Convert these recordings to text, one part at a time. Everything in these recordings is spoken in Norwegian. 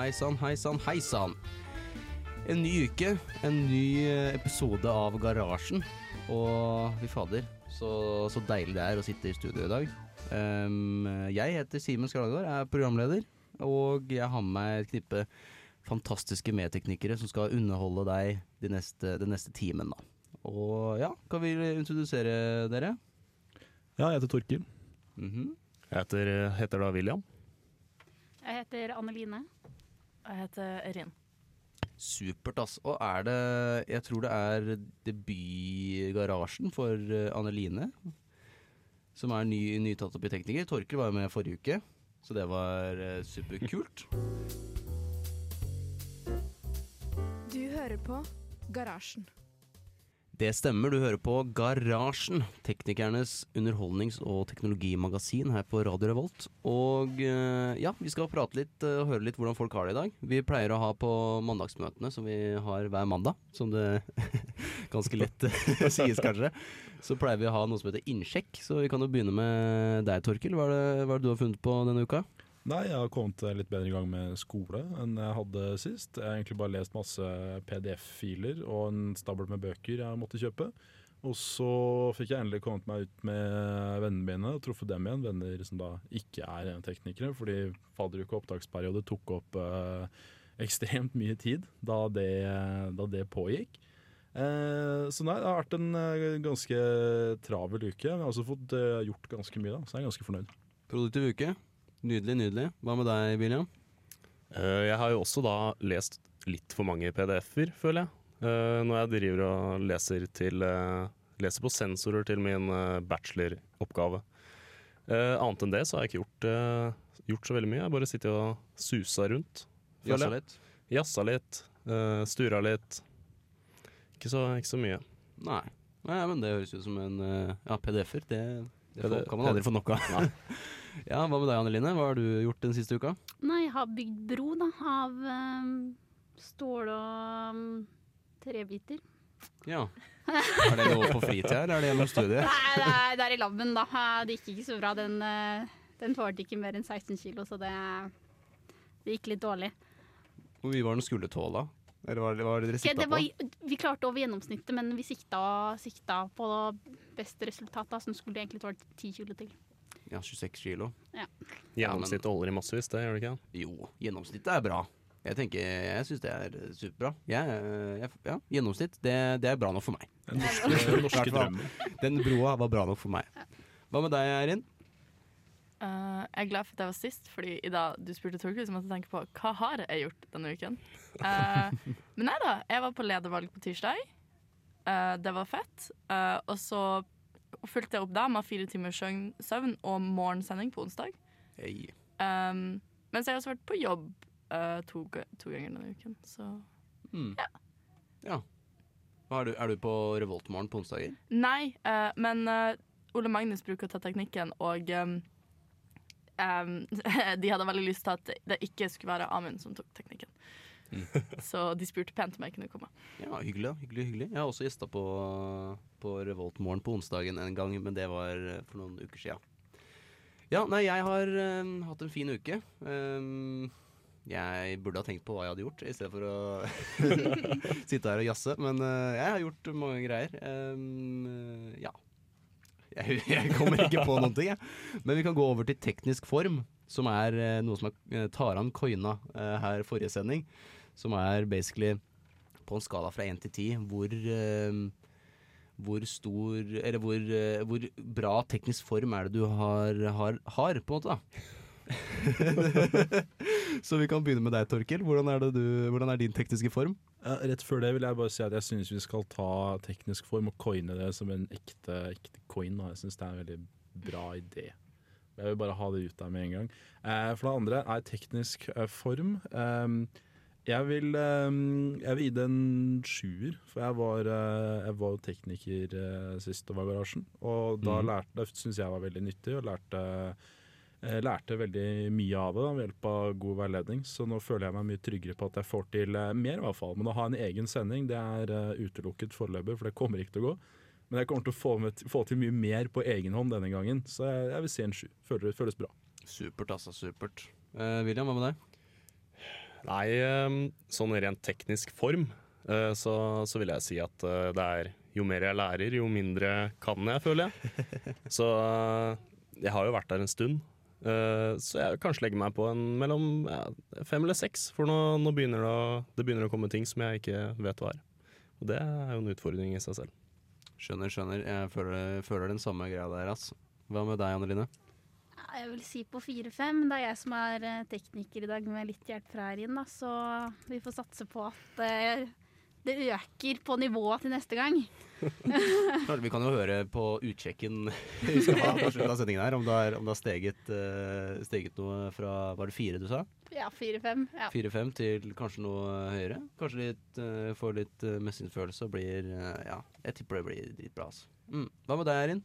Hei sann, hei sann, hei sann. En ny uke, en ny eh, episode av Garasjen. Og fy fader, så, så deilig det er å sitte i studio i dag. Um, jeg heter Simen Skrallegård, er programleder. Og jeg har med meg et knippe fantastiske medteknikere som skal underholde deg den neste, den neste timen. da. Og ja, kan vi introdusere dere? Ja, jeg heter Torkil. Mhm. Jeg heter, heter da William. Jeg heter Anneline. Jeg heter Erin. Supert, ass. Og er det Jeg tror det er debutgarasjen for eh, Anneline. Som er ny, nytatt opp i tekniker. Torkel var jo med forrige uke, så det var eh, superkult. Du hører på Garasjen. Det stemmer, du hører på Garasjen, teknikernes underholdnings- og teknologimagasin her på Radio Revolt. Og eh, ja, vi skal prate litt eh, og høre litt hvordan folk har det i dag. Vi pleier å ha på mandagsmøtene som vi har hver mandag, som det ganske lett eh, sies kanskje. Så pleier vi å ha noe som heter innsjekk, så vi kan jo begynne med deg, Torkil. Hva er det, hva er det du har funnet på denne uka? Nei, jeg har kommet litt bedre i gang med skole enn jeg hadde sist. Jeg har egentlig bare lest masse PDF-filer og en stabel med bøker jeg måtte kjøpe. Og så fikk jeg endelig kommet meg ut med vennene mine og truffet dem igjen. Venner som da ikke er teknikere, fordi fadderuke og opptaksperiode tok opp eh, ekstremt mye tid da det, da det pågikk. Eh, så nei, det har vært en eh, ganske travel uke. Men jeg har også fått eh, gjort ganske mye, da, så jeg er ganske fornøyd. Produktiv uke. Nydelig, nydelig. Hva med deg, William? Uh, Jeg har jo også da lest litt for mange PDF-er, føler jeg. Uh, Når jeg driver og leser, til, uh, leser på sensorer til min bacheloroppgave. Annet enn det så har jeg ikke gjort, gjort så veldig mye. Jeg har bare sittet og susa rundt. Jassa litt? Jazza litt, stura litt. Ikke så, ikke så mye. Nei. Nei, men det høres ut som en Ja, PDF-er, det, det PD kan man aldri få nok av. ja, hva med deg, Anneline? Hva har du gjort den siste uka? Nei, jeg har bygd bro da, av um, stål og um, trebiter. Ja. Er det noe på fritida, eller er det gjennom studiet? Nei, det er, det er i labben, da. Det gikk ikke så bra. Den, eh, den tålte ikke mer enn 16 kilo, så det, det gikk litt dårlig. Hvor mye var den skulle tåle? Eller hva var det dere sikta det var, på? vi klarte over gjennomsnittet, men vi sikta, sikta på beste resultat, da, som skulle egentlig tålt 10 kilo til. Ja, 26 kilo. Gjennomsnittet holder i massevis, det gjør det ikke? Jo, gjennomsnittet er bra. Jeg tenker, jeg syns det er eh, superbra. Jeg, eh, jeg, ja, gjennomsnitt, det, det er bra nok for meg. Den norske, den norske drømmen. Den broa var bra nok for meg. Hva med deg, Eirin? Uh, jeg er glad for at jeg var sist, Fordi i dag du spurte Torkil, så måtte jeg tenke på hva har jeg gjort denne uken. Uh, men nei da, jeg var på ledervalg på tirsdag. Uh, det var fett. Eh, og så fulgte jeg opp da med fire timers søvn og morgensending på onsdag. Hey. Um, mens jeg har også vært på jobb uh, to, to ganger denne uken. Så Mm. Ja. Hva er, du, er du på Revoltmorgen på onsdager? Nei, uh, men uh, Ole Magnus bruker å ta teknikken, og um, um, de hadde veldig lyst til at det ikke skulle være Amund som tok teknikken. Så de spurte pent om jeg kunne komme. Ja, hyggelig. hyggelig, hyggelig. Jeg har også gjesta på, på Revoltmorgen på onsdagen en gang, men det var eh, for noen uker sia. Ja, nei, jeg har eh, hatt en fin uke. Um, jeg burde ha tenkt på hva jeg hadde gjort, i stedet for å sitte her og jazze. Men uh, jeg har gjort mange greier. Um, ja. Jeg, jeg kommer ikke på noen ting, jeg. Men vi kan gå over til teknisk form, som er uh, noe som er, Taran coina uh, her forrige sending. Som er basically på en skala fra én til ti hvor hvor stor Eller hvor, eh, hvor bra teknisk form er det du har, har, har på en måte, da. Så vi kan begynne med deg, Torkil. Hvordan er, det du, hvordan er din tekniske form? Ja, rett før det vil jeg bare si at jeg synes vi skal ta teknisk form og coine det som en ekte, ekte coin. Da. Jeg syns det er en veldig bra idé. Jeg vil bare ha det ut der med en gang. Eh, for det andre er teknisk eh, form. Ehm, jeg, vil, ehm, jeg vil gi det en sjuer, for jeg var, eh, jeg var tekniker eh, sist det var garasjen. Og da, mm. lærte- syns jeg var veldig nyttig, og lærte lærte veldig mye av det da, ved hjelp av god veiledning, så nå føler jeg meg mye tryggere på at jeg får til eh, mer, i hvert fall. Men å ha en egen sending det er eh, utelukket foreløpig, for det kommer ikke til å gå. Men jeg kommer til å få, med, få til mye mer på egen hånd denne gangen, så jeg, jeg vil si en sju. Føles bra. Supert, altså. Supert. Eh, William, hva med deg? Nei, eh, sånn rent teknisk form, eh, så, så vil jeg si at eh, det er jo mer jeg lærer, jo mindre kan jeg, føler jeg. Så eh, jeg har jo vært der en stund. Så jeg vil kanskje legge meg på en mellom ja, fem eller seks, for nå, nå begynner det, å, det begynner å komme ting som jeg ikke vet hva er. Og det er jo en utfordring i seg selv. Skjønner, skjønner. Jeg føler, føler den samme greia der, altså. Hva med deg, Anne Line? Jeg vil si på 4-5. Det er jeg som er eh, tekniker i dag med litt hjelp fra Erin, da, så vi får satse på at eh, det øker på nivået til neste gang. Vi kan jo høre på utsjekken vi skal ha på slutten av sendingen her, om det har, om det har steget, eh, steget noe fra Var det fire du sa? Ja, 4-5. Ja. Fire-fem til kanskje noe høyere? Kanskje litt, får litt mestringsfølelse og blir Ja, jeg tipper det blir dritbra, altså. Mm. Hva med deg, Eirin?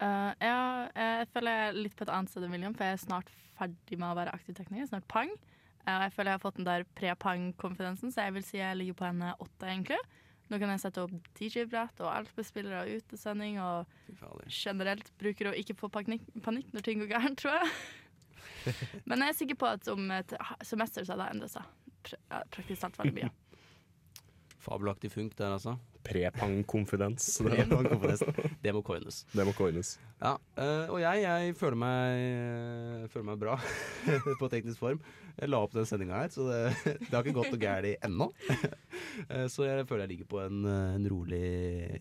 Eh, ja, jeg føler jeg er litt på et annet sted enn William, for jeg er snart ferdig med å være aktiv tekniker. Snart pang. Uh, jeg føler jeg har fått den der pre-pang-konfidensen, så jeg vil si jeg ligger på en eh, åtte, egentlig. Nå kan jeg sette opp DJ-brett og LP-spillere og utesending, og generelt bruker å ikke få panikk, panikk når ting går gærent, tror jeg. Men jeg er sikker på at om et semester så har det endret seg. Praktisk talt veldig mye. Fabelaktig funk der, altså. Prepang-konfidens. Det Det, må coines. Det må coines. Ja, eh, og jeg, jeg føler meg, eh, føler meg bra på teknisk form. Jeg la opp den sendinga her, så det, det har ikke gått noe galt ennå. Eh, så jeg føler jeg ligger på en, en rolig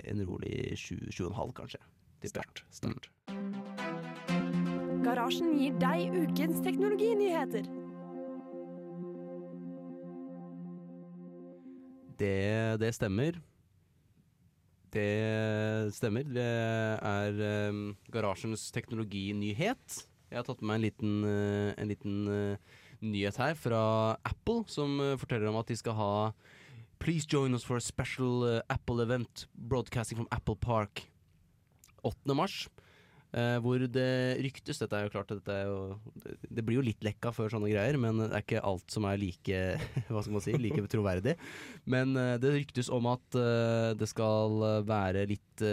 En rolig sju, sju og en halv, kanskje. Start. Sterkt. Sterkt. Garasjen gir deg ukens teknologinyheter. Det, det stemmer. Det stemmer. Det er um, garasjens teknologinyhet. Jeg har tatt med meg en liten, uh, en liten uh, nyhet her fra Apple, som uh, forteller om at de skal ha Please join us for a special Apple event broadcasting from Apple Park 8. mars. Eh, hvor det ryktes Dette er jo klart er jo, det, blir jo litt lekka før sånne greier, men det er ikke alt som er like Hva skal man si, like troverdig. Men eh, det ryktes om at eh, det skal være litt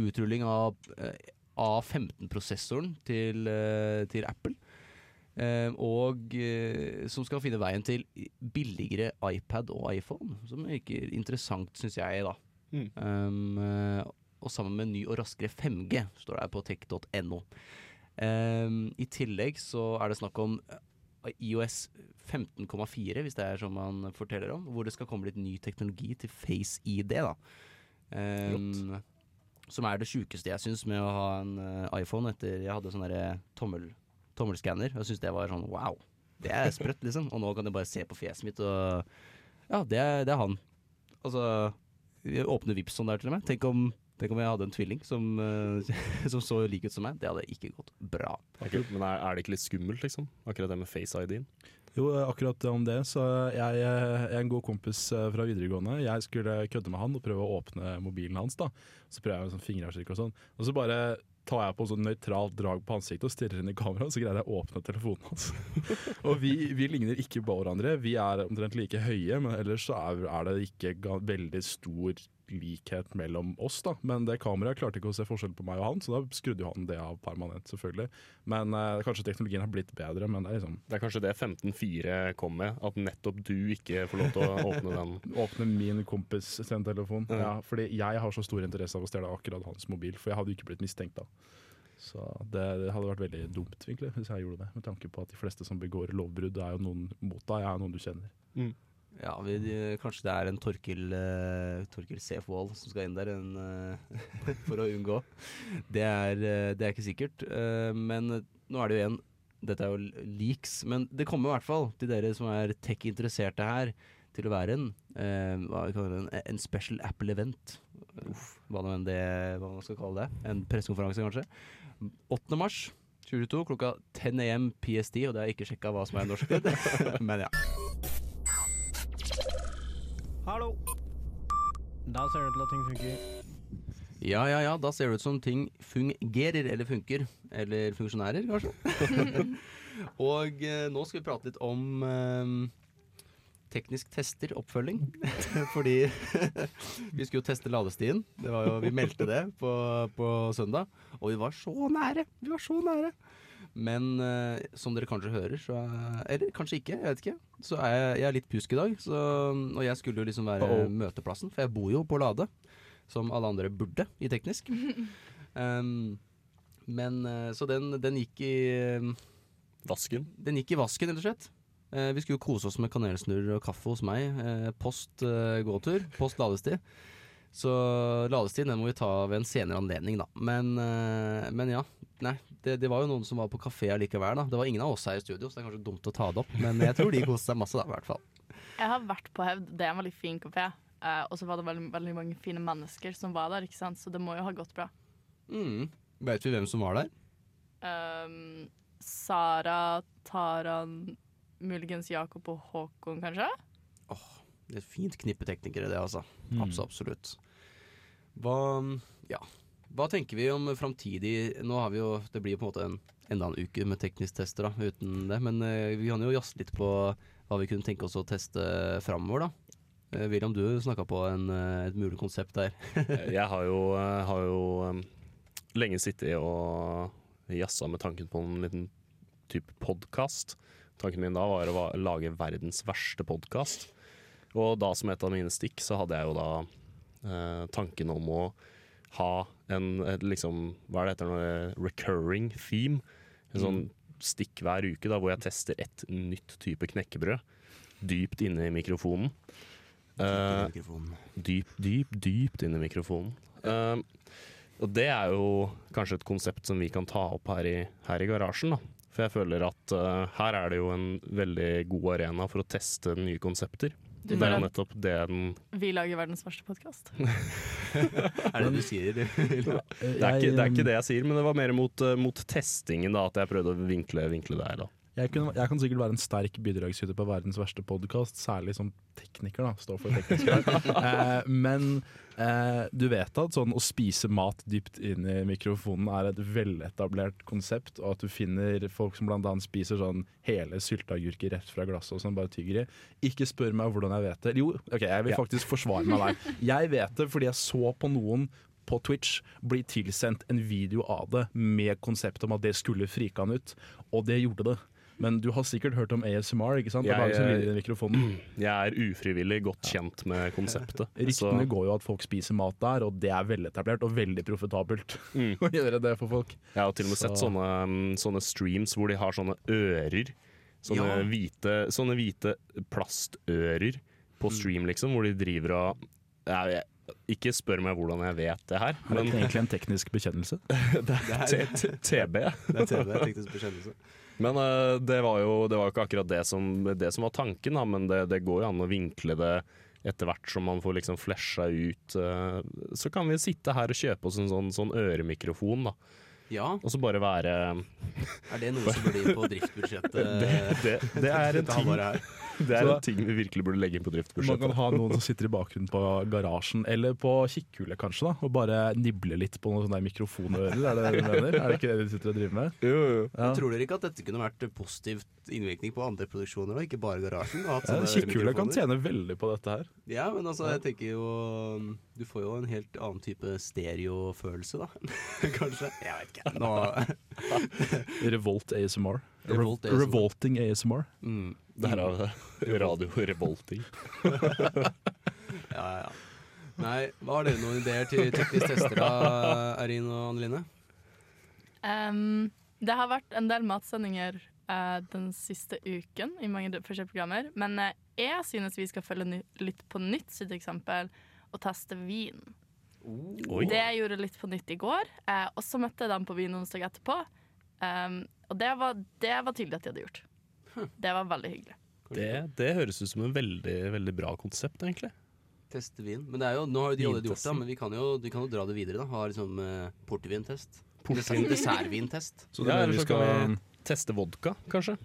utrulling av eh, A15-prosessoren til, til Apple. Eh, og som skal finne veien til billigere iPad og iPhone. Som virker interessant, syns jeg, da. Mm. Um, og sammen med ny og raskere 5G, står det her på tech.no. Um, I tillegg så er det snakk om eh, IOS 15,4, hvis det er som man forteller om, hvor det skal komme litt ny teknologi til Face ID. da. Um, som er det sjukeste jeg syns med å ha en eh, iPhone etter jeg hadde sånn derre tommel, tommelskanner. Jeg syns det var sånn wow. Det er sprøtt, liksom. Og nå kan jeg bare se på fjeset mitt og Ja, det er, det er han. Altså Åpne Vipps sånn der til og med. Tenk om, tenk om jeg hadde en tvilling som, eh, som så lik ut som meg. Det hadde ikke gått bra. Men er, er det ikke litt skummelt, liksom? Akkurat det med face-ID-en? Jo, akkurat om det. Så jeg, jeg er en god kompis eh, fra videregående. Jeg skulle kødde med han og prøve å åpne mobilen hans. da. Så prøver jeg med sånn fingeravtrykk og sånn. Og så bare tar jeg på sånn nøytralt drag på ansiktet og stirrer inn i kameraet, så greier jeg å åpne telefonen hans. og vi, vi ligner ikke på hverandre. Vi er omtrent like høye, men ellers så er, er det ikke veldig stor likhet mellom oss, da. Men det kameraet klarte ikke å se forskjell på meg og han, så da skrudde jo han det av permanent, selvfølgelig. Men eh, kanskje teknologien har blitt bedre, men det er liksom Det er kanskje det 15.4 kom med, at nettopp du ikke får lov til å åpne den. Åpne min kompis sin telefon. Ja. Ja, fordi jeg har så stor interesse av å stjele akkurat hans mobil, for jeg hadde jo ikke blitt mistenkt da. Så det, det hadde vært veldig dumt egentlig, hvis jeg gjorde det, med tanke på at de fleste som begår lovbrudd, er jo noen mot deg, er noen du kjenner. Ja, vi, Kanskje det er en Torkil, uh, Torkil Safewall som skal inn der en, uh, for å unngå. Det er, uh, det er ikke sikkert. men Nå er det jo en Dette er jo leaks, men det kommer i hvert fall til dere som er tech-interesserte her, til å være en en, en special Apple event. Uff, hva nå enn det hva man skal kalle det. En pressekonferanse, kanskje. 8. mars 2022 klokka 10 am PST, og det har jeg ikke sjekka hva som er norsk tid. men ja. Hallo. Da ser det ut til at ting funker. Ja, ja, ja, da ser det ut som ting fungerer, eller funker. Eller funksjonærer, kanskje. og eh, nå skal vi prate litt om eh, teknisk tester, oppfølging. Fordi vi skulle jo teste ladestien. Det var jo, vi meldte det på, på søndag, og vi var så nære! Vi var så nære. Men uh, som dere kanskje hører, så er- Eller kanskje ikke, jeg vet ikke. Så er jeg, jeg er litt pjusk i dag. Så, og jeg skulle jo liksom være Uh-oh. møteplassen, for jeg bor jo på Lade. Som alle andre burde i teknisk. um, men uh, Så den, den gikk i eh, Vasken. Den gikk i vasken, rett og slett. Uh, vi skulle jo kose oss med kanelsnurr og kaffe hos meg. Post gåtur, post ladestid. Så ladestid den må vi ta ved en senere anledning, da. Men, eh, men ja. Nei, det, det var jo noen som var på kafé allikevel, da. Det var ingen av oss her i studio, så det er kanskje dumt å ta det opp. Men jeg tror de koste seg masse, da, i hvert fall. Jeg har vært på Hevd. Det er en veldig fin kafé. Eh, og så var det veldig, veldig mange fine mennesker som var der, ikke sant? så det må jo ha gått bra. Mm. Vet vi hvem som var der? Um, Sara, Taran, muligens Jakob og Håkon, kanskje? Det er et fint knippe teknikere, det, altså. Mm. Absolutt. Hva, ja. Hva tenker vi om framtidig Nå har vi jo Det blir jo på en måte en, enda en uke med teknisk tester, da, uten det. Men eh, vi kan jo jazze litt på hva vi kunne tenke oss å teste framover, da. Eh, William, du snakka på en, eh, et mulig konsept der. Jeg har jo, har jo um, lenge sittet og jazza med tanken på en liten type podkast. Tanken min da var å lage verdens verste podkast. Og da som et av mine stikk, så hadde jeg jo da tanken om å ha en liksom, Hva er det heter nå? Recurring theme. En sånn stikk hver uke da, hvor jeg tester et nytt type knekkebrød. Dypt inne i mikrofonen. Eh, Mikrofonen. dyp, dyp, dypt inne i mikrofonen. Uh, og det er jo kanskje et konsept som vi kan ta opp her i, her i garasjen. Da. For jeg føler at uh, her er det jo en veldig god arena for å teste nye konsepter. Du det er jo nettopp det den vi lager verdens verste podkast? Er det det du sier? Eh, det, er ikke, det er ikke det jeg sier, men det var mer mot, uh, mot testingen, da, at jeg prøvde å vinkle, vinkle her da. Jeg, kunne, jeg kan sikkert være en sterk bidragsyter på verdens verste podkast, særlig som tekniker. da, står for tekniker eh, Men eh, du vet at sånn å spise mat dypt inn i mikrofonen er et veletablert konsept, og at du finner folk som annet spiser sånn hele sylteagurker rett fra glasset og sånn, bare tygger i. Ikke spør meg hvordan jeg vet det. Jo, ok, jeg vil Ja. faktisk forsvare meg der. Jeg vet det fordi jeg så på noen på Twitch bli tilsendt en video av det med konsept om at det skulle frike han ut, og det gjorde det. Men du har sikkert hørt om ASMR, ikke sant? Det Jeg- lyd i. Jeg er ufrivillig godt kjent med konseptet. så- Ryktene går jo at folk spiser mat der, og det er veletablert og veldig profitabelt Mm. å gjøre det for folk. Jeg har til og med sett sånne, um, sånne streams hvor de har sånne ører. Sånne, Ja. hvite, sånne hvite plastører på stream, liksom, hvor de driver og jeg, jeg, Ikke spør meg hvordan jeg vet det her, Er men det egentlig en teknisk bekjennelse? det er TB. Det er TB, teknisk bekjennelse. Men uh, det var jo det var jo ikke akkurat det som, det som var tanken, da, men det, det går jo an å vinkle det etter hvert som man får liksom flesja ut. Uh, så kan vi sitte her og kjøpe oss en sånn, sånn øremikrofon, da. Ja, Og så bare være er det noe som blir på driftsbudsjettet? Det, det, det er en ting? Det er Så- en ting vi virkelig burde legge inn på Man kan ha noen som sitter i bakgrunnen på garasjen, eller på kikkhullet kanskje, da, og bare nibler litt på noen sånne mikrofonører. Er det det du mener? Er det ikke det de sitter og driver med? Jo, jo. Ja. Tror dere ikke at dette kunne vært positivt innvirkning på andre produksjoner, og ikke bare garasjen? og Ja, Kikkhullet kan tjene veldig på dette her. Ja, men altså, jeg tenker jo Du får jo en helt annen type stereofølelse, da. Kanskje? Jeg vet ikke. Nå Revolt ASMR. Revolt ASMR. Revolting ASMR. mm. Derav radio revolting. Ja, ja, ja. Nei, hva har dere noen ideer til teknisk tester da, Erin og Anneline? Um, det har vært en del matsendinger uh, den siste uken i mange forskjellige programmer. Men uh, jeg synes vi skal følge ny litt på nytt sitt eksempel og teste vin. Oh. Det jeg gjorde litt på nytt i går, uh, og så møtte jeg dem på Vin onsdag etterpå. Um, og det var, det var tydelig at de hadde gjort. Det var veldig hyggelig. Det, det høres ut som en veldig, veldig bra konsept, egentlig. Teste vin. Men det er jo, nå har jo de allerede gjort det, men vi kan jo, de kan jo dra det videre. da Ha liksom uh, portvintest. Portvin. Dessertvintest. Så det Ja, er vi skal vi teste vodka, kanskje.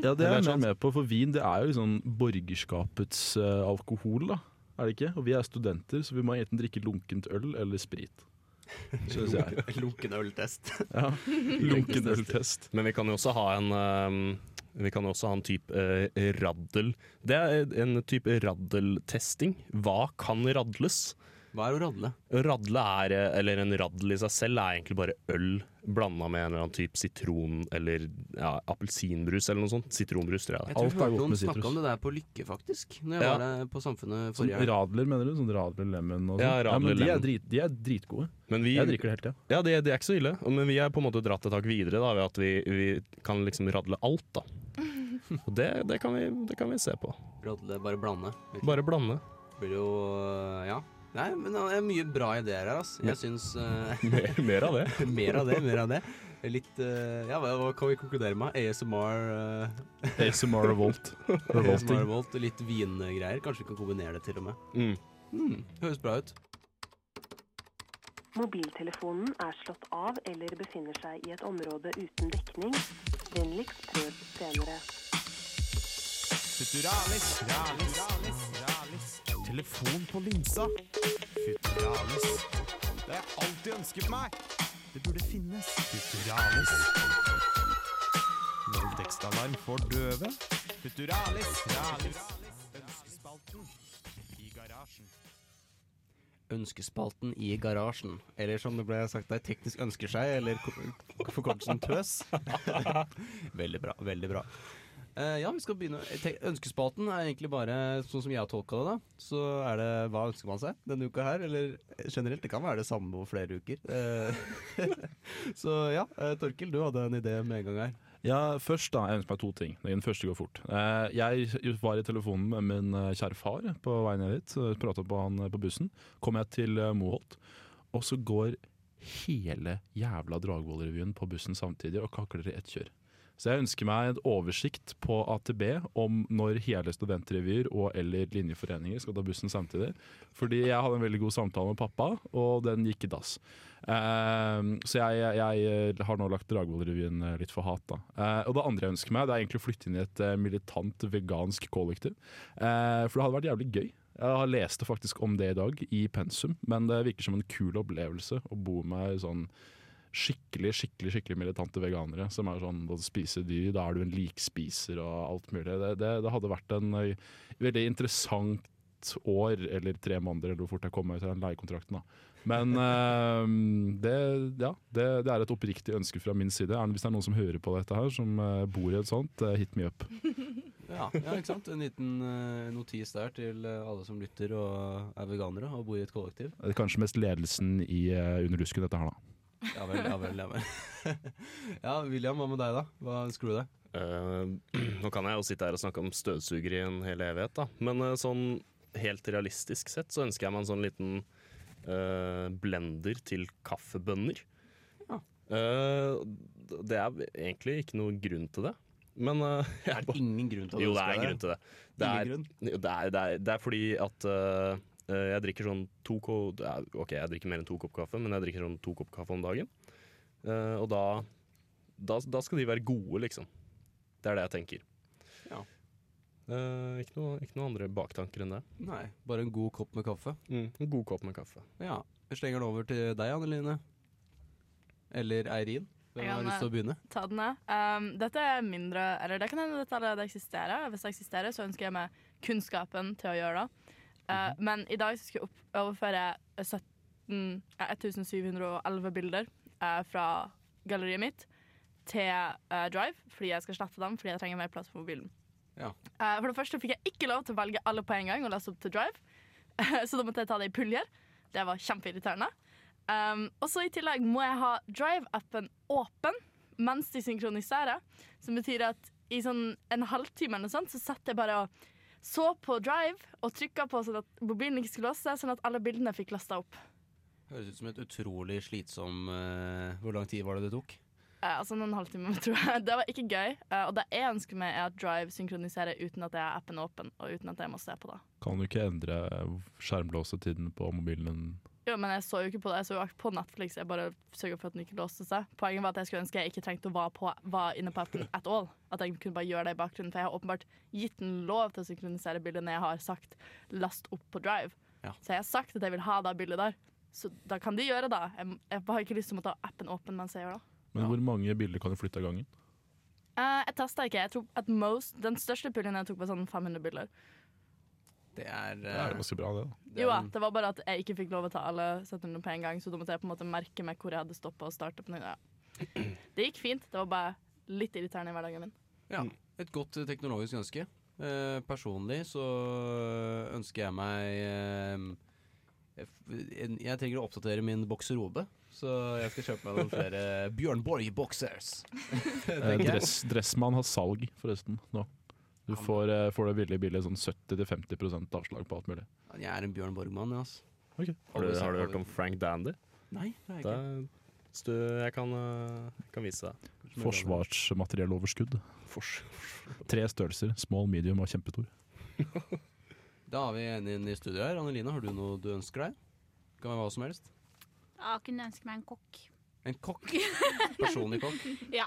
Ja, det er jeg mer med på, for vin det er jo liksom borgerskapets uh, alkohol, da. Er det ikke? Og vi er studenter, så vi må enten drikke lunkent øl eller sprit. Lunken øltest. Ja. Lunken øltest. Men vi kan jo også ha en ehm, Vi kan også ha en type eh, raddel. Det er en type raddeltesting. Hva kan radles? Hva er å radle? Radle er, eh, eller en radl i seg selv, er egentlig bare øl blanda med en eller annen type sitron eller ja, appelsinbrus eller noe sånt. Sitronbrus, tror jeg. Jeg det Jeg tror Alt jeg er hørte godt noen med sitrus. om det der på Lykke, faktisk. Når jeg Ja. var der på Samfunnet Sånn forrige gang. radler, mener du? Sånn radler lemon og sånn? Ja, radler men de er, lemon. drit, de er dritgode. Men vi, Jeg drikker det hele tida. ja, det, det er ikke så ille. Men vi er på en måte dratt et tak videre da, ved at vi, vi kan liksom radle alt. da. Og det, det, kan vi, det kan vi se på. Radle, bare blande. Bare blande. Blir jo Ja. Nei, men det er mye bra ideer her, altså. Jeg syns uh, Mer, mer av det. Mer av det, mer av det. Litt uh, Ja, hva, hva kan vi konkludere med? ASMR uh, ASMR Revolt. ASMR. Revolt, litt vingreier. Kanskje vi kan kombinere det til og med. Mm. Mm, høres bra ut. Mobiltelefonen er slått av eller befinner seg i et område uten dekning. Vennligst prøv senere. Futuralis, ralis, ralis, ralis. Telefon på linsa. Futuralis. Det har jeg alltid ønsket meg. Det burde finnes. Futuralis. Voldtektsalarm for døve. Futuralis, Futuralis. Ønskespalten i garasjen. Ønskespalten i garasjen. Eller som det ble sagt der, teknisk ønsker seg, eller ko- forkortelsen tøs. veldig bra, veldig bra. Eh, ja, vi skal begynne. Te- Ønskespalten er egentlig bare sånn som jeg har tolka det, da. Så er det hva ønsker man seg denne uka her, eller generelt. Det kan være det samme over flere uker. Uh, så ja, uh, Torkil, du hadde en idé med en gang her. Ja, først da, jeg ønsker meg to ting. Den første går fort. Eh, jeg var i telefonen med min eh, kjære far på vei ned dit. Prata på han eh, på bussen. Kom jeg til eh, Moholt, og så går hele jævla Dragvoll-revyen på bussen samtidig og kakler i ett kjør. Så jeg ønsker meg en oversikt på AtB om når hele studentrevyer og eller linjeforeninger skal ta bussen samtidig. Fordi jeg hadde en veldig god samtale med pappa, og den gikk i dass. Uh, så jeg, jeg, har nå lagt Dragvoll-revyen eh, litt for hat. Da. Uh, og det andre jeg ønsker meg, det er egentlig å flytte inn i et eh, militant vegansk kollektiv. Uh, for det hadde vært jævlig gøy. Jeg har leste faktisk om det i dag, i pensum, men det virker som en kul opplevelse å bo med sånn skikkelig skikkelig, skikkelig militante veganere som er sånn da du spiser dyr. Da er du en likspiser og alt mulig. Det, det, det hadde vært en eh, veldig interessant år, eller tre måneder, eller hvor fort jeg kom meg ut av den leiekontrakten. da. Men uh, det, ja, det, det er et oppriktig ønske fra min side. Hvis det er noen som hører på dette her, som eh, bor i et sånt, hit me up. Ja, ja, ikke sant? En liten uh, notis der til alle som lytter og er veganere og bor i et kollektiv. Det er kanskje mest ledelsen i uh, Under lusken, dette her, da. Ja vel, ja vel. Ja, vel. ja, William, hva med deg, da? Hva ønsker du deg? Uh, nå kan jeg jo sitte her og snakke om støvsuger i en hel evighet, da. Men uh, sånn helt realistisk sett så ønsker jeg meg en sånn liten uh, blender til kaffebønner. Ja. Eh, det er egentlig ikke noen grunn til det. Men Det Er ingen grunn til å Jo, det er en grunn til det. Det er, det er, det er, det er fordi at jeg drikker sånn to ko Ok, jeg drikker mer enn to kopp kaffe, men jeg drikker sånn to kopp kaffe om dagen. Eh, og da, da Da skal de være gode, liksom. Det er det jeg tenker. Ja. Eh, ikke, noe, ikke noe andre baktanker enn det. Nei, bare en god kopp med kaffe. En god kopp med kaffe. Ja. Jeg slenger den over til deg, Anneline. Eller Eirin. Hvem har lyst til å begynne? Ta den jeg. Um, dette er mindre Eller det kan hende dette allerede eksisterer. Hvis det eksisterer, så ønsker jeg meg kunnskapen til å gjøre det. Uh, Men i dag skal jeg overføre 17, ja, 1711 bilder uh, fra galleriet mitt til uh, Drive, fordi jeg skal slette dem fordi jeg trenger mer plass på mobilen. Ja. Uh, for det første fikk jeg ikke lov til å velge alle på en gang og laste opp til Drive, så da måtte jeg ta det i puljer. Det var kjempeirriterende. Um, og så i tillegg må jeg ha Drive-appen åpen mens de synkroniserer. Som betyr at i sånn en halvtime eller noe sånt, så setter jeg bare og så på Drive og trykka på sånn at mobilen ikke skulle låse, sånn at alle bildene fikk lasta opp. Høres ut som et utrolig slitsom uh, Hvor lang tid var det det tok? Eh, altså en halvtimer, tror jeg. Det var ikke gøy. Eh, og det jeg ønsker meg, er at Drive synkroniserer uten at jeg har appen åpen, og uten at jeg må se på det. Kan du ikke endre skjermlåsetiden på mobilen din? Jo, men jeg så jo ikke på det. Jeg så jo på Netflix. Jeg bare sørga for at den ikke låste seg. Poenget var at jeg skulle ønske jeg ikke trengte å være, på, være inne på appen at all. At jeg kunne bare gjøre det i bakgrunnen. For jeg har åpenbart gitt den lov til å synkronisere bildet når jeg har sagt 'last opp på Drive'. Ja. Så jeg har sagt at jeg vil ha det bildet der. Så da kan de gjøre det. Jeg, jeg har ikke lyst til å måtte ha appen åpen mens jeg gjør det. Men hvor mange bilder kan du flytte av gangen? Uh, jeg testa ikke. Jeg tror at most, Den største puljen jeg tok, var sånn 500 bilder. Det er, Det er eh, ganske bra, det. da. Jo ja, det var bare at jeg ikke fikk lov å ta alle 700 på en gang, så da måtte jeg på en måte merke meg hvor jeg hadde stoppa og starta på nytt. Ja. Det gikk fint. Det var bare litt irriterende i hverdagen min. Ja, et godt eh, teknologisk ønske. Eh, personlig så ønsker jeg meg eh, Jeg trenger å oppdatere min bokserobe, så jeg skal kjøpe meg noen flere Bjørn Borg-boxers. Eh, dress, Dressmann har salg, forresten, nå. Du får, eh, får det billig billig sånn 70-50% avslag på alt mulig. Jeg er en Bjørn Borgmann, jeg, altså. Har du, har du hørt om Frank Dandy? Nei, det er Det jeg ikke. hvis du, jeg kan, eh, kan vise deg. Forsvarsmaterielloverskudd. Fors. Tre størrelser. Small, medium og kjempestor. Da har vi en inn i studio her. Anneline, har du noe du ønsker deg? Kan være hva som helst. Jeg kunne ønske meg en kokk. En kokk. Personlig kokk. Ja.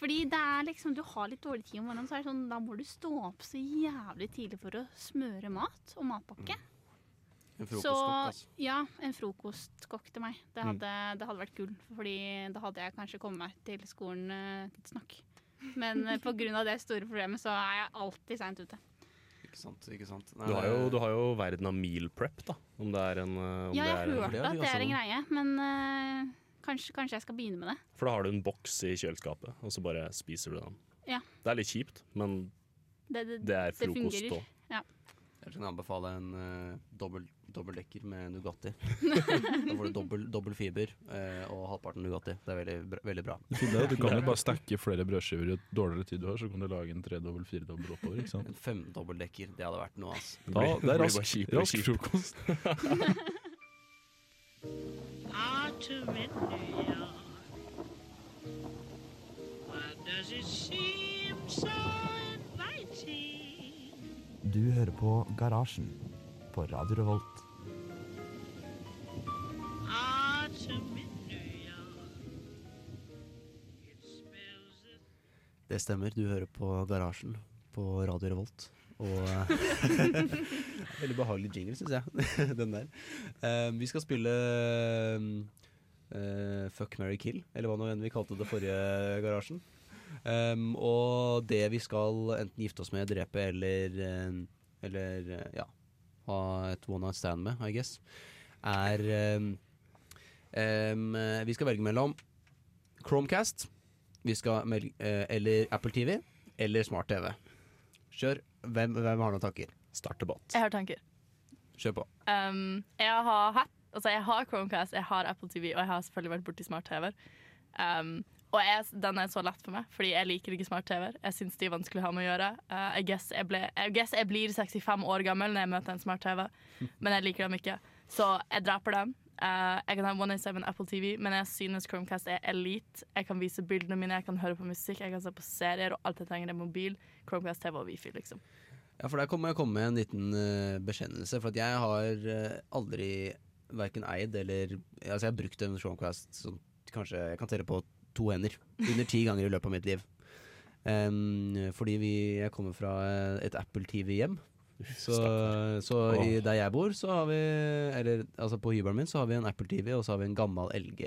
Fordi det er liksom, du har litt dårlig tid om morgenen, så er det sånn, da må du stå opp så jævlig tidlig for å smøre mat og matpakke. En Så frokostkokk, altså. ja, en frokostkokk til meg. Det Mm. hadde, det hadde vært gull, fordi da hadde jeg kanskje kommet meg til skolen eh, tidsnok. Men eh, på grunn av det store problemet så er jeg alltid seint ute. Ikke sant, ikke sant. Nei, Du har, jo, du har jo verden av meal prep, da. Om det er en eh, om Ja, det jeg er hørt hørte det har at det er en greie, men eh, kanskje, kanskje jeg skal begynne med det. For da har du en boks i kjøleskapet, og så bare spiser du den. Ja. Det er litt kjipt, men Det, det, det er frokost fungerer. Ja. Jeg kan anbefale en uh, dobbel, dobbeltdekker med Nugatti. da får du dobbel, dobbel fiber uh, og halvparten Nugatti. Det er veldig, bra- veldig bra. Du kan jo bare stakke flere brødskiver i et dårligere tid du har, så kan du lage en tredobbel, firedobbel oppover. ikke sant? En femdobbeldekker, det hadde vært noe, altså. Ja, det er rask, rask frokost. Autumn in New York. Why does it seem so inviting? Du hører på Garasjen på Radio Revolt. Autumn in New York. It smells the Det stemmer, du hører på Garasjen på Radio Revolt. Og Veldig behagelig jingle, syns jeg. Den der. Uh, vi skal spille uh, Fuck, marry, kill, eller hva nå enn vi kalte det forrige Garasjen. Um, og det vi skal enten gifte oss med, drepe eller eh, Eller eh, ja ha et one night stand med, I guess, er um, um, Vi skal velge mellom Chromecast, vi skal eh, eller Apple TV eller Smart TV. Kjør. Hvem, hvem har noen tanker? Start debatt. Jeg har tanker. Kjør på. Um, jeg har hatt Altså jeg har Chromecast, jeg har Apple TV, og jeg har selvfølgelig vært borti smart-TV-er. Um, og jeg, den er så lett for meg, fordi jeg liker ikke smart-TV-er. Jeg syns de er vanskelig å ha med å gjøre. Uh, I, guess jeg ble, I guess jeg blir 65 år gammel når jeg møter en smart-TV, men jeg liker dem ikke. Så jeg dreper dem. Uh, jeg kan ha 187 Apple TV, men jeg synes Chromecast er elite. Jeg kan vise bildene mine, jeg kan høre på musikk, jeg kan se på serier, og alt jeg trenger er mobil. Chromecast TV og Wifi, liksom. Ja, for Der kommer jeg komme med en liten uh, bekjennelse. For jeg har uh, aldri verken eid eller Altså, jeg har brukt en Chromecast som kanskje jeg kan telle på to hender. Under ti ganger i løpet av mitt liv. Um, fordi vi, jeg kommer fra et Apple TV-hjem. Så, så i, der jeg bor, så har vi Eller altså på hybelen min, så har vi en Apple TV, og så har vi en gammel LG,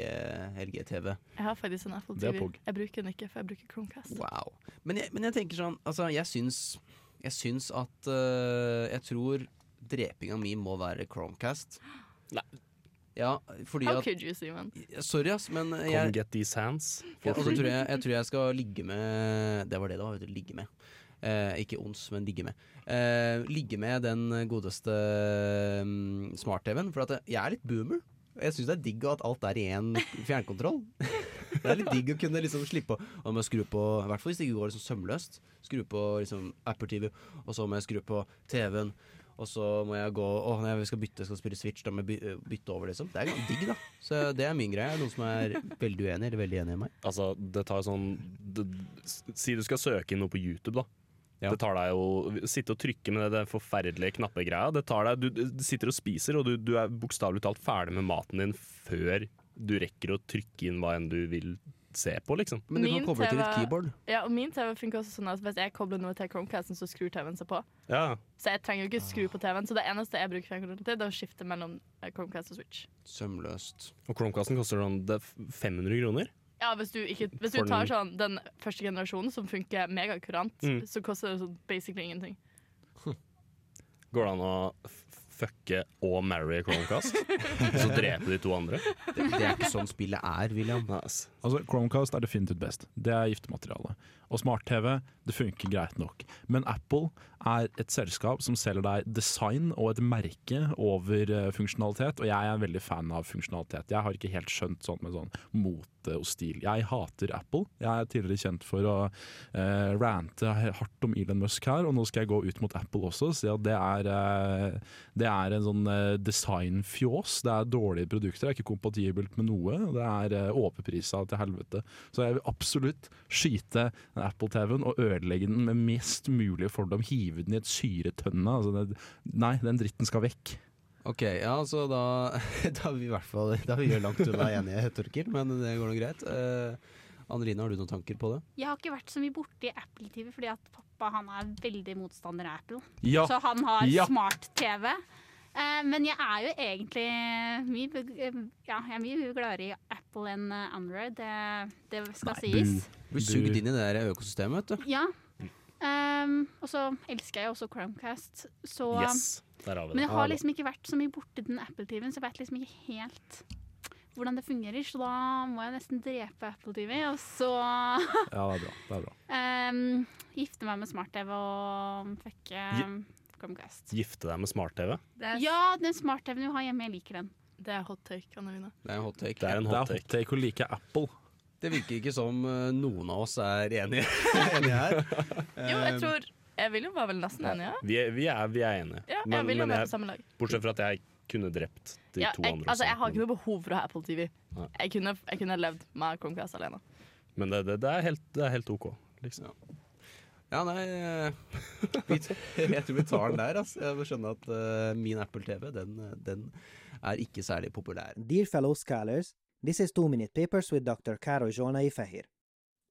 LG-TV. Jeg har faktisk en Apple TV. Jeg bruker den ikke, for jeg bruker Chromecast. Wow. Men jeg, men jeg tenker sånn Altså, jeg syns Jeg syns at uh, Jeg tror drepinga mi må være Chromecast. Nei. Ja, fordi How at could you, Simon? Sorry, ass, men Come jeg, get these hands. ja, og så tror jeg, jeg tror jeg skal ligge med Det var det det var, vet du. Ligge med. Eh, ikke ons, men ligge med. Eh, ligge med den godeste mm, smart-TV-en. For at jeg er litt boomer. Jeg syns det er digg at alt er i én fjernkontroll. det er litt digg å kunne liksom slippe å må skru på I hvert fall hvis det ikke går liksom sømløst. Skru på liksom Apple TV, og så må jeg skru på TV-en. Og så må jeg gå Å, når jeg skal bytte, skal spille Switch, da må jeg by- bytte over, liksom. Det er digg, da. Så det er min greie. Noen som er veldig uenig, eller veldig enig i meg? Altså, det tar sånn det, Si du skal søke inn noe på YouTube, da. Ja. Det tar deg jo Sitte og trykke med det forferdelige knappegreia. Det tar deg, du, du sitter og spiser, og du, du er bokstavelig talt ferdig med maten din før du rekker å trykke inn hva enn du vil se på, liksom. Men du kan koble koble til et keyboard. Ja, og min TV funker også sånn at hvis jeg kobler noe til Chromecasten, så skrur TV-en seg på. Ja. Så jeg trenger jo ikke skru på TV-en. Så det eneste jeg bruker fjernkontrollen til, det er å skifte mellom eh, Chromecast og Switch. Sømløst. Og Chromecasten koster sånn det er 500 kroner. Ja, hvis du, ikke, hvis du tar sånn den første generasjonen som funker megakurant, Mm. så koster det sånn basically ingenting. Går det an å fucke og marry Chromecast? Så drepe de to andre? Det, det er ikke sånn spillet er, William. Altså, Chromecast er definitivt best. Det er giftemateriale. Og smart-TV det funker greit nok. Men Apple er et selskap som selger deg design og et merke over eh, funksjonalitet, og jeg er veldig fan av funksjonalitet. Jeg har ikke helt skjønt sånn med sånn mote og stil. Jeg hater Apple. Jeg er tidligere kjent for å eh, rante hardt om Elon Musk her, og nå skal jeg gå ut mot Apple også og si at det er, eh, det er en sånn eh, designfjås. Det er dårlige produkter, det er ikke kompatibelt med noe. Det er eh, overprisa til helvete. Så jeg vil absolutt skyte Apple-TV-en og ødelegge den med mest mulig fordom. Hive den i et syretønne. Altså det, nei, den dritten skal vekk. Ok, ja, så da, da er vi i hvert fall Da vi langt unna enige, Torkil, men det går nå greit. Uh, Anneline, har du noen tanker på det? Jeg har ikke vært så mye borti Apple TV, fordi at pappa han er veldig motstander av Apple. Ja. Så han har Ja. smart-TV. Eh, men jeg er jo egentlig mye, eh, ja, jeg er mye gladere i Apple enn Android. Det, det skal sies. Du blir sugd inn i det der økosystemet, vet du. Ja. Um, og så elsker jeg også Chromecast. Så, Yes, der har vi men jeg har liksom ikke vært så mye borti den Apple-TV-en, så jeg vet liksom ikke helt hvordan det fungerer. Så da må jeg nesten drepe Apple TV, og så Ja, det er bra. Det er bra. um, gifte meg med smart-TV og fucke um, Chromecast. Gifte deg med smart-TV? Ja, den smart-TV-en du har hjemme, jeg liker den. Det er hot take, Anneline. Det er en hot take. Det er en Det er hot take å like Apple. Det virker ikke som eh, noen av oss er enige, enige her. Jo, jeg tror Jeg vil jo være vel nesten enig, ja. Vi er, vi er, vi er enige. Ja, jeg Men- vil jo men være jeg- på samme lag. Bortsett fra at jeg kunne drept de Ja, to jeg, andre. altså, jeg har ikke noe behov for å ha Apple TV. Jeg kunne, jeg kunne levd med Chromecast alene. Men det, det, det, er helt, det er helt OK. Liksom. Ja, nei eh, vi, Jeg tror vi tar den der, altså. Jeg må skjønne at uh, min Apple TV, den, den er ikke særlig populær. Dear fellow scholars, this is Two Minute Papers with Dr. Karo Zsolnai Ifahir.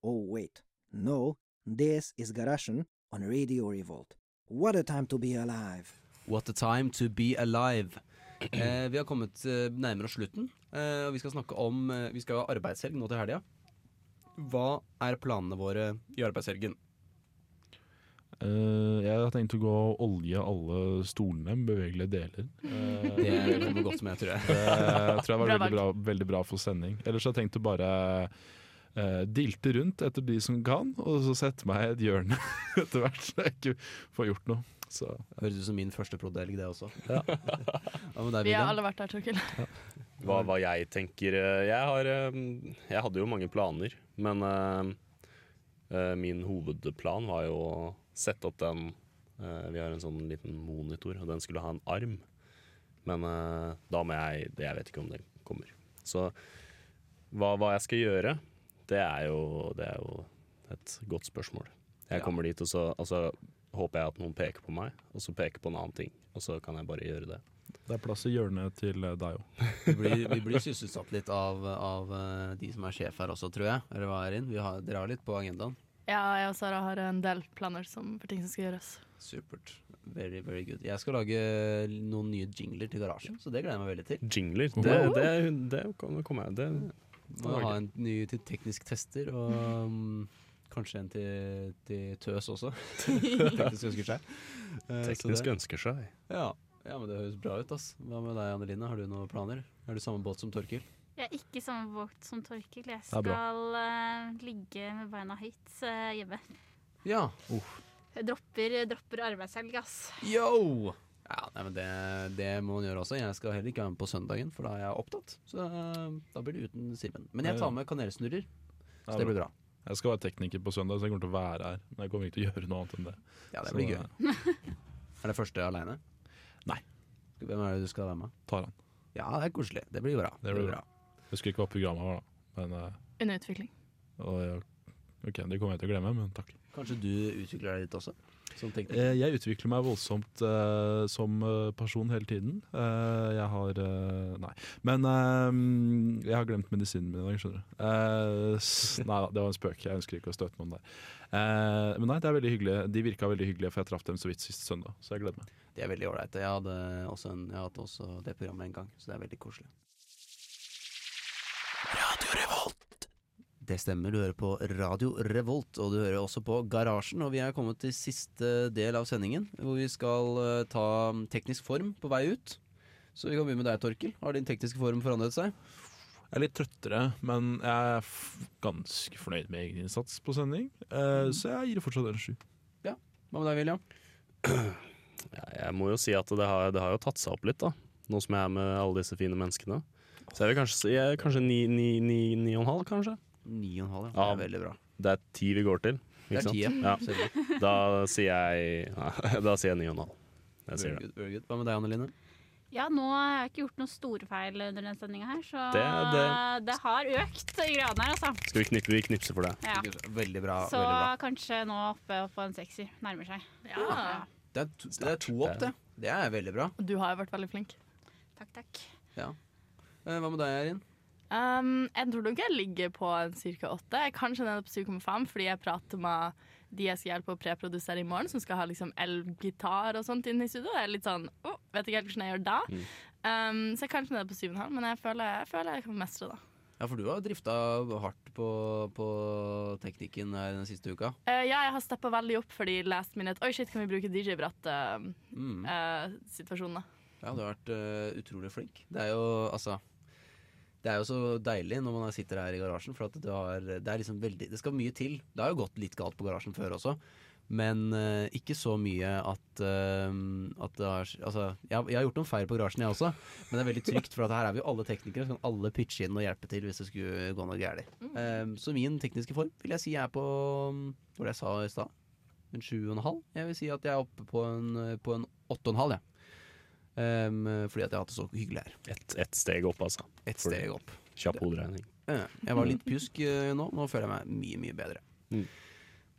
Oh, wait. No, this is Garashan on Radio Revolt. What a time to be alive. What a time to be alive. Eh, vi har kommet eh, nærmere slutten, eh, og vi skal snakke om eh, Vi skal ha arbeidshelg nå til helga. Hva er planene våre i arbeidshelgen? Eh, jeg har tenkt å gå og olje alle stolene med bevegelige deler. Eh, Det kommer godt med, tror jeg. Det tror jeg var Bra veldig bra, veldig bra for sending. Ellers har jeg tenkt å bare Uh, dilte rundt etter de som kan, og så sette meg i et hjørne etter hvert, så jeg ikke får gjort noe. Så Høres ut som min første prodelg, det også. Ja. Hva med deg, Vi har alle vært der, Torkil. Hva, hva jeg tenker Jeg har Jeg hadde jo mange planer, men uh, uh, min hovedplan var jo sette opp den uh, Vi har en sånn liten monitor, og den skulle ha en arm. Men uh, da må jeg Jeg vet ikke om den kommer. Så hva, hva jeg skal gjøre, det er jo, det er jo et godt spørsmål. Jeg Ja. kommer dit, og så altså, håper jeg at noen peker på meg, og så peker på en annen ting. Og så kan jeg bare gjøre det. det er plass i hjørnet til eh, deg òg. Vi vi blir sysselsatt litt av, av de som er sjef her også, tror jeg. Eller hva er inn? Vi har, dere har litt på agendaen. Ja, jeg og Sara har en del planer som, for ting som skal gjøres. Supert. Very, very good. Jeg skal lage noen nye jingler til garasjen, så det gleder jeg meg veldig til. Jingler, det, det, det kommer jeg det, Må ha en ny til teknisk tester, og um, kanskje en til, til tøs også. teknisk ønsker seg. Uh, Teknisk det- ønsker seg. Ja. ja, men det høres bra ut, ass. Hva med deg, Anneline? Har du noen planer? Er du samme båt som Torkil? Jeg er ikke samme båt som Torkil. Jeg skal uh, ligge med beina høyt uh, hjemme. Ja. Jeg dropper, dropper arbeidshelg, ass. Yo! Ja, nei, men det, det må man gjøre også. Jeg skal heller ikke være med på søndagen, for da er jeg opptatt. Så uh, da blir det uten Simen. Men jeg tar med kanelsnurrer, så det blir bra. Jeg skal være tekniker på søndag, så jeg kommer til å være her. Men jeg kommer ikke til å gjøre noe annet enn det. Ja, det Så, blir gøy. Er det første aleine? Nei. Hvem er det du skal være med? Taran. Ja, det er koselig. Det blir bra. Det blir bra. Jeg husker ikke hva programmet var, da. Men, uh, Under utvikling. og, ja, ok, det kommer jeg til å glemme, men takk. Kanskje du utvikler deg litt også? Som? Eh, Jeg utvikler meg voldsomt eh, som eh, person hele tiden. Eh, jeg har eh, Nei. Men eh, jeg har glemt medisinen min i dag, skjønner du. Eh, nei da, det var en spøk. Jeg ønsker ikke å støte noen der. Eh, men nei, det er veldig hyggelig. De virka veldig hyggelige, for jeg traff dem så vidt sist søndag. Så jeg gleder meg. De er veldig ålreite. Jeg hadde også en, jeg hadde også det programmet en gang, så det er veldig koselig. Revolt. Det stemmer, du hører på Radio Revolt, og du hører også på Garasjen. Og vi er kommet til siste del av sendingen, hvor vi skal eh, ta teknisk form på vei ut. Så vi kan begynne med deg, Torkel. Har din tekniske form forandret seg? Jeg er litt trøttere, men jeg er f ganske fornøyd med egen innsats på sending. Eh, Så jeg gir det fortsatt en sju. Ja. Hva med deg, William? Ja, jeg må jo si at det har, det har jo tatt seg opp litt, da. Nå som jeg er med alle disse fine menneskene. Så er vi kanskje jeg, kanskje ni, ni, ni, ni og en halv, kanskje. Ni og en halv, ja. Ja. Det er veldig bra. Det er ti vi går til. Det er ti, ja. ja. Da sier jeg ja, Da sier jeg ni og en halv. Jeg sier Very det. good, very good. Hva med deg, Anne Line? Ja, nå har jeg ikke gjort noen store feil under den sendinga her, så Det- det, det- har økt i gradene her, altså. Skal vi knippe, vi knipse for det? Ja. Veldig bra. Så veldig bra. kanskje nå oppe på en sekser. Nærmer seg. Ja. Det er, to, det er to opp, det. Det er veldig bra. Du har jo vært veldig flink. Takk, takk. Ja. Eh, Hva med deg, Erin? Um, jeg tror nok jeg ligger på en ca. 8. Jeg er kanskje nede på 7,5 fordi jeg prater med de jeg skal hjelpe å preprodusere i morgen, som skal ha liksom elgitar og sånt inne i studio. Jeg er litt sånn, oh, vet ikke helt hvordan jeg gjør da. Um, så jeg er kanskje nede på 7,5, men jeg føler, jeg føler jeg kan mestre det. Ja, for du har drifta hardt på, på teknikken her den siste uka. Uh, ja, jeg har steppa veldig opp fordi last minute Oi, shit, kan vi bruke Mm. DJ-bratt-situasjoner? Ja, du har vært utrolig flink. Det er jo altså Det er jo så deilig når man sitter her i garasjen, for at du har Det er liksom veldig Det skal mye til. Det har jo gått litt galt på garasjen før også. Men uh, ikke så mye at, uh, at det har Altså, jeg, jeg har gjort noen feil på garasjen, jeg også. Men det er veldig trygt, for at her er vi jo alle teknikere, så kan alle pitche inn og hjelpe til hvis det skulle gå noe galt. Uh, så min tekniske form vil jeg si er på Hva var det jeg sa i stad? En sju og en halv? Jeg vil si at jeg er oppe på en, på en åtte og en halv, jeg. Um, fordi at jeg har hatt det så hyggelig her. Ett et steg opp, altså. Et Fordi- steg opp. Kjapp hoderegning. Jeg var litt pjusk eh, nå. Nå føler jeg meg mye, mye bedre. Mm.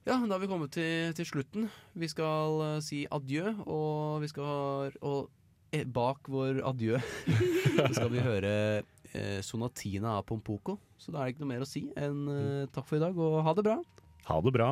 Ja, da har vi kommet til, til slutten. Vi skal uh, si adjø, og vi skal Og eh, bak vår adjø skal vi høre eh, Sonatina av Pompoko. Så da er det ikke noe mer å si enn eh, takk for i dag, og ha det bra. Ha det bra.